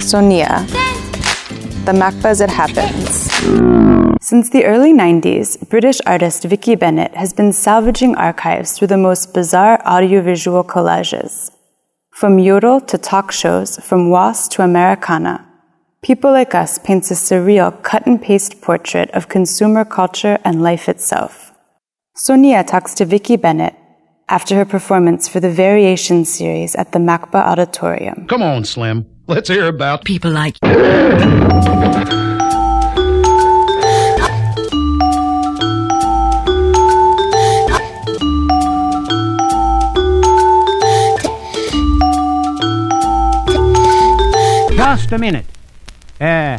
Sonia. The as it happens. Since the early 90s, British artist Vicki Bennett has been salvaging archives through the most bizarre audiovisual collages. From yodel to talk shows, from was to Americana, People Like Us paints a surreal cut and paste portrait of consumer culture and life itself. Sonia talks to Vicki Bennett after her performance for the Variation series at the MACBA Auditorium. Come on, Slim. Let's hear about People like Just a minute. Uh,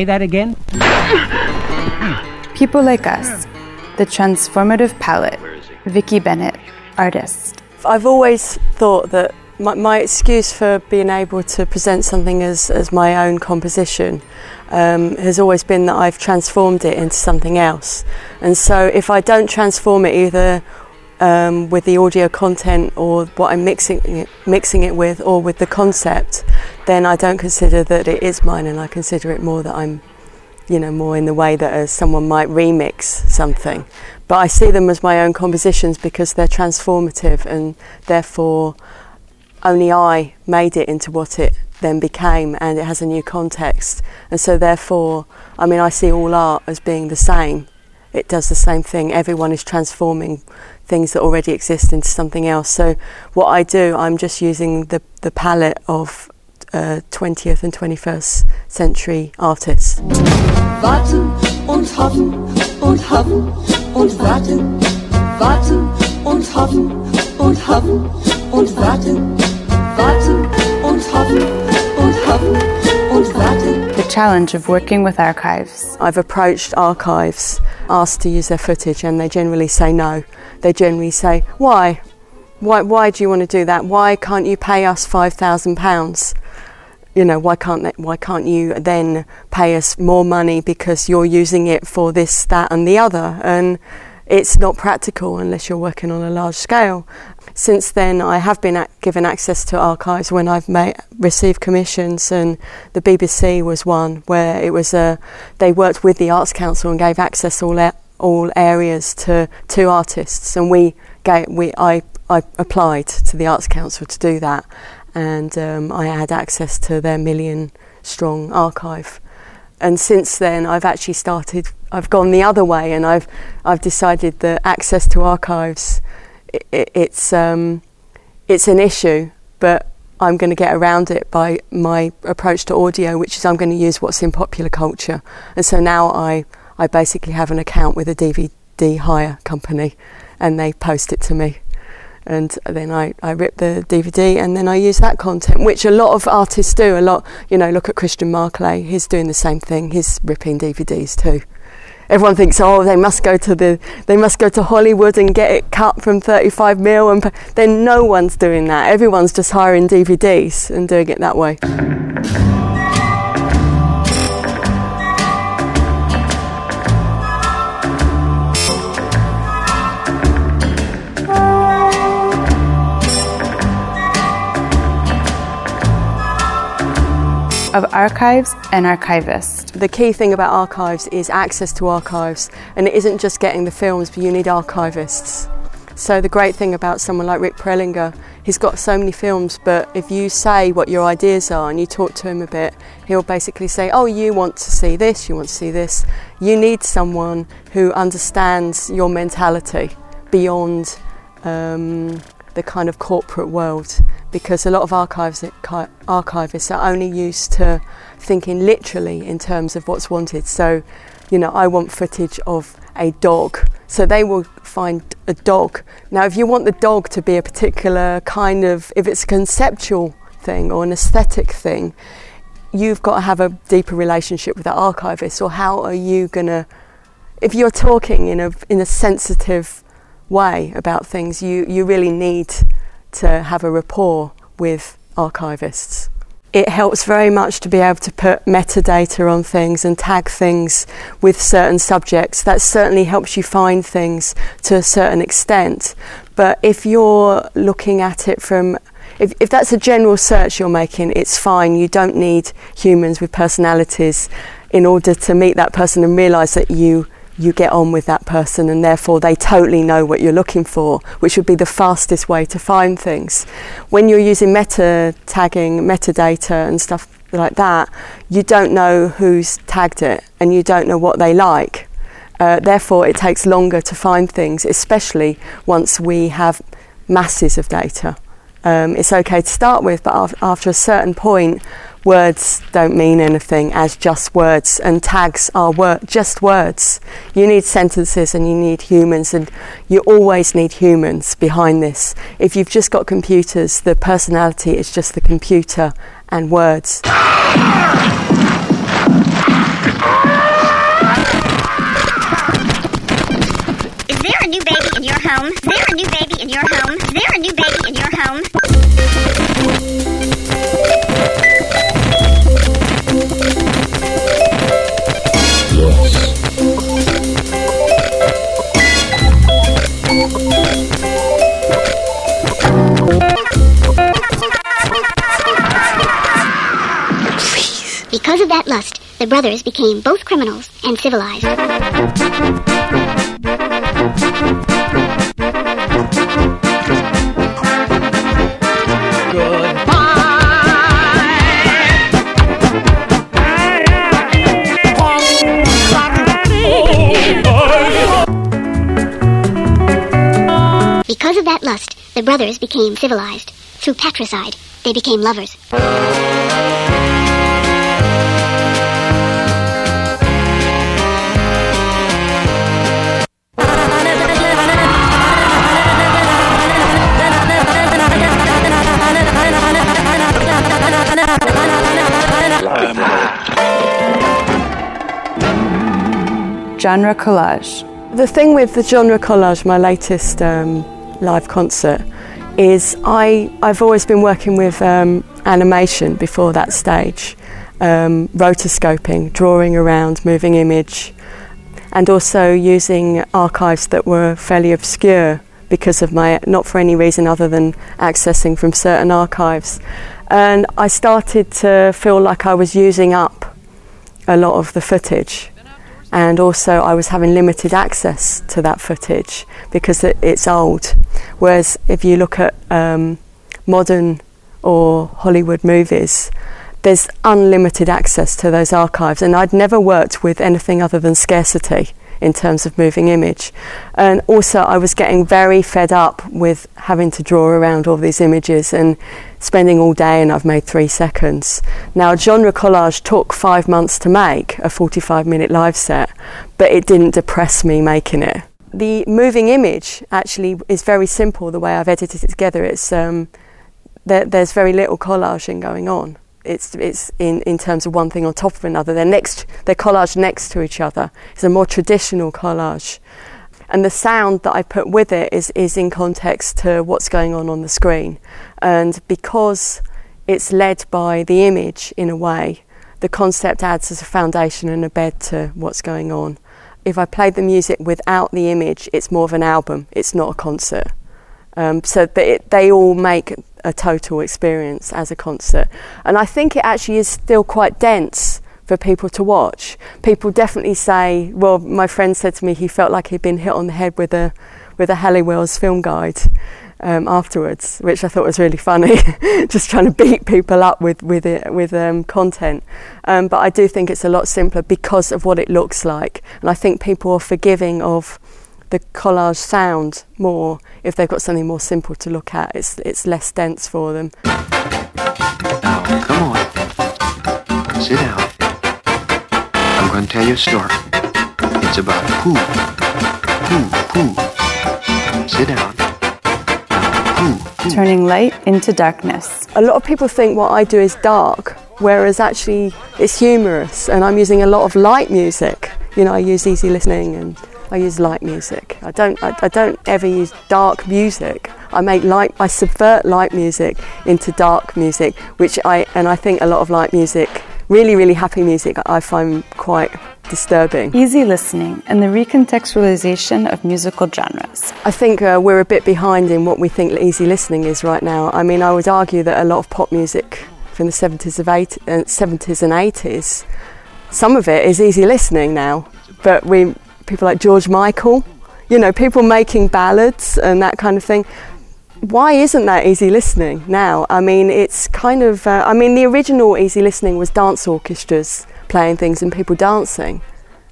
say that again? People Like Us, The Transformative Palette, Vicki Bennett, artist. I've always thought that my, my excuse for being able to present something as, as my own composition um, has always been that I've transformed it into something else. And so if I don't transform it either um, with the audio content or what I'm mixing it, mixing it with or with the concept, then I don't consider that it is mine and I consider it more that I'm you know, more in the way that uh, someone might remix something. But I see them as my own compositions because they're transformative and therefore only I made it into what it then became and it has a new context. And so therefore, I mean, I see all art as being the same. It does the same thing. Everyone is transforming things that already exist into something else. So what I do, I'm just using the, the palette of uh, 20th and 21st century artists. Warten und hoffen und hoffen und warten. Warten und hoffen und hoffen und warten. Warten und hoffen und hoffen und warten. Challenge of working with archives. I've approached archives, asked to use their footage, and they generally say no. They generally say, why? Why, why do you want to do that? Why can't you pay us £5,000? You know, why can't, they, why can't you then pay us more money because you're using it for this, that, and the other? And it's not practical unless you're working on a large scale. Since then, I have been given access to archives when I've made, received commissions, and the BBC was one where it was a, they worked with the Arts Council and gave access all a- all areas to to artists, and we gave, we I I applied to the Arts Council to do that, and um, I had access to their million strong archive. And since then, I've actually started. I've gone the other way, and I've I've decided that access to archives, i i it's um, it's an issue, but I'm going to get around it by my approach to audio, which is I'm going to use what's in popular culture. And so now I I basically have an account with a DVD hire company, and they post it to me and then I, I rip the DVD and then I use that content, which a lot of artists do. A lot, you know, look at Christian Marclay, he's doing the same thing. He's ripping DVDs too. Everyone thinks, oh, they must go to the, they must go to Hollywood and get it cut from 35 mil, and then no one's doing that. Everyone's just hiring DVDs and doing it that way. Of archives and archivists. The key thing about archives is access to archives, and it isn't just getting the films, but you need archivists. So the great thing about someone like Rick Prelinger, he's got so many films, but if you say what your ideas are and you talk to him a bit, he'll basically say, "Oh, you want to see this, you want to see this." You need someone who understands your mentality beyond um, the kind of corporate world because a lot of archives, archivists are only used to thinking literally in terms of what's wanted. So, you know, I want footage of a dog. So they will find a dog. Now, if you want the dog to be a particular kind of, if it's a conceptual thing or an aesthetic thing, you've got to have a deeper relationship with the archivist. Or how are you going to, if you're talking in a, in a sensitive way about things, you, you really need to have a rapport with archivists. it helps very much to be able to put metadata on things and tag things with certain subjects. That certainly helps you find things to a certain extent. But if you're looking at it from if, if that's a general search you're making, it's fine. You don't need humans with personalities in order to meet that person and realise that you you get on with that person and therefore they totally know what you're looking for, which would be the fastest way to find things. When you're using meta tagging, metadata and stuff like that, you don't know who's tagged it and you don't know what they like. Uh, therefore, it takes longer to find things, especially once we have masses of data. Um, it's okay to start with, but af- after a certain point, words don't mean anything as just words, and tags are wor- just words. You need sentences and you need humans, and you always need humans behind this. If you've just got computers, the personality is just the computer and words. Is there a new baby in your home? Is there a new baby in your home? Is there a new baby in your home? Because of that lust, the brothers became both criminals and civilized. Because of that lust, the brothers became civilized. Through patricide, they became lovers. Genre collage. The thing with the genre collage, my latest um, live concert, is I, I've always been working with um, animation before that stage, um, rotoscoping, drawing around, moving image, and also using archives that were fairly obscure because of my, not for any reason other than accessing from certain archives. And I started to feel like I was using up a lot of the footage and also I was having limited access to that footage because it, it's old. Whereas if you look at um, modern or Hollywood movies, there's unlimited access to those archives, and I'd never worked with anything other than scarcity in terms of moving image. And also, I was getting very fed up with having to draw around all these images and spending all day, and I've made three seconds. Now, genre collage took five months to make a 45 minute live set, but it didn't depress me making it. The moving image actually is very simple the way I've edited it together. It's um, there, there's very little collaging going on. It's it's in, in terms of one thing on top of another. They're next they're collaged next to each other. It's a more traditional collage. And the sound that I put with it is, is in context to what's going on on the screen. And because it's led by the image in a way, the concept adds as a foundation and a bed to what's going on. If I played the music without the image, it's more of an album, it's not a concert. Um, so it, they all make a total experience as a concert. And I think it actually is still quite dense for people to watch. People definitely say, well, my friend said to me he felt like he'd been hit on the head with a with a Halliwell's film guide um, afterwards, which I thought was really funny. Just trying to beat people up with with it with um, content. Um, but I do think it's a lot simpler because of what it looks like, and I think people are forgiving of the collage sound more if they've got something more simple to look at. It's it's less dense for them. Now, come on. Sit down. I'm going to tell you a story. It's about poo. Poo, poo. Sit down. Now, poo, poo. Turning light into darkness. A lot of people think what I do is dark, whereas actually it's humorous, and I'm using a lot of light music. You know, I use easy listening and I use light music. I don't. I, I don't ever use dark music. I make light. I subvert light music into dark music, which I and I think a lot of light music, really, really happy music, I find quite disturbing. Easy listening and the recontextualization of musical genres. I think uh, we're a bit behind in what we think easy listening is right now. I mean, I would argue that a lot of pop music from the 70s, of eight, uh, 70s and 80s, some of it is easy listening now. But we, people like George Michael, you know, people making ballads and that kind of thing. Why isn't that easy listening now? I mean, it's kind of, uh, I mean, the original easy listening was dance orchestras playing things and people dancing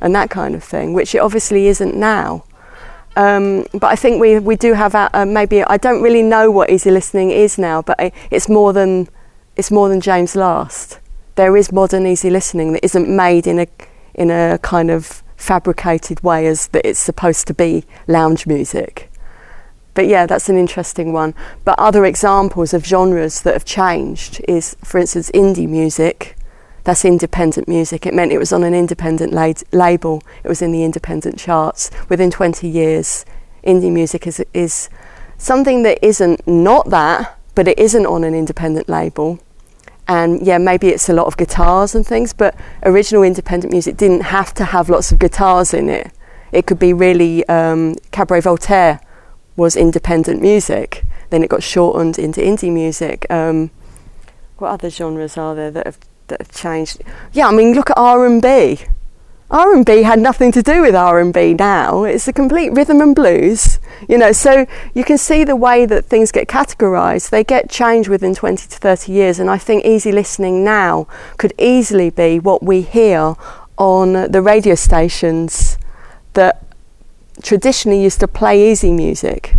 and that kind of thing, which it obviously isn't now. Um, but I think we, we do have maybe I don't really know what easy listening is now, but it's more than it's more than James Last. There is modern easy listening that isn't made in a in a kind of fabricated way as that it's supposed to be lounge music. But yeah, that's an interesting one. But other examples of genres that have changed is, for instance, indie music that's independent music. It meant it was on an independent label. It was in the independent charts. Within 20 years, indie music is, is something that isn't not that, but it isn't on an independent label. And yeah, maybe it's a lot of guitars and things, but original independent music didn't have to have lots of guitars in it. It could be really um, Cabaret Voltaire was independent music. Then it got shortened into indie music. Um, what other genres are there that have that have changed. Yeah, I mean, look at R and B. R and B had nothing to do with R and B now. It's a complete rhythm and blues, you know. So you can see the way that things get categorised. They get changed within 20 to 30 years, and I think easy listening now could easily be what we hear on the radio stations that traditionally used to play easy music.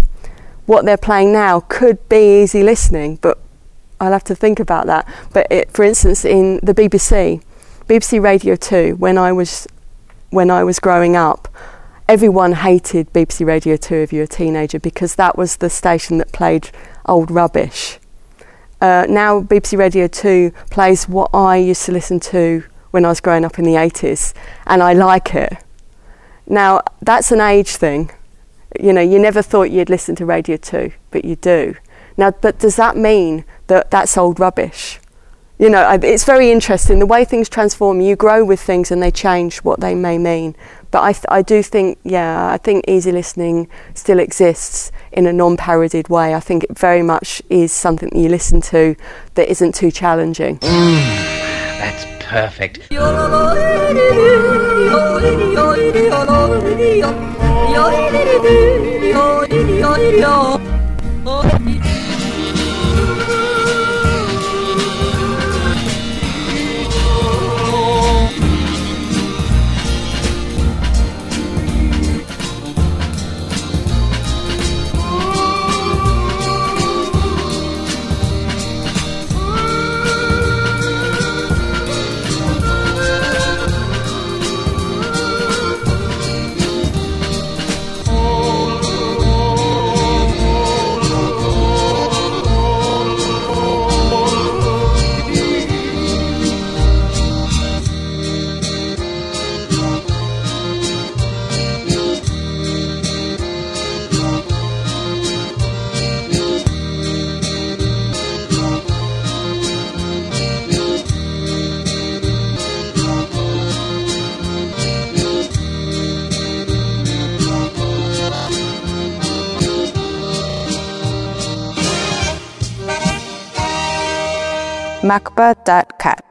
What they're playing now could be easy listening, but I'll have to think about that. But it, for instance, in the BBC, BBC Radio 2, when I was when I was growing up, everyone hated BBC Radio 2 if you were a teenager because that was the station that played old rubbish. Uh, now BBC Radio 2 plays what I used to listen to when I was growing up in the 80s, and I like it. Now, that's an age thing. You know, you never thought you'd listen to Radio 2, but you do. Now, but does that mean that that's old rubbish? You know, it's very interesting the way things transform. You grow with things and they change what they may mean. But I, th- I do think, yeah, I think easy listening still exists in a non parodied way. I think it very much is something that you listen to that isn't too challenging. That's perfect. macba.cat.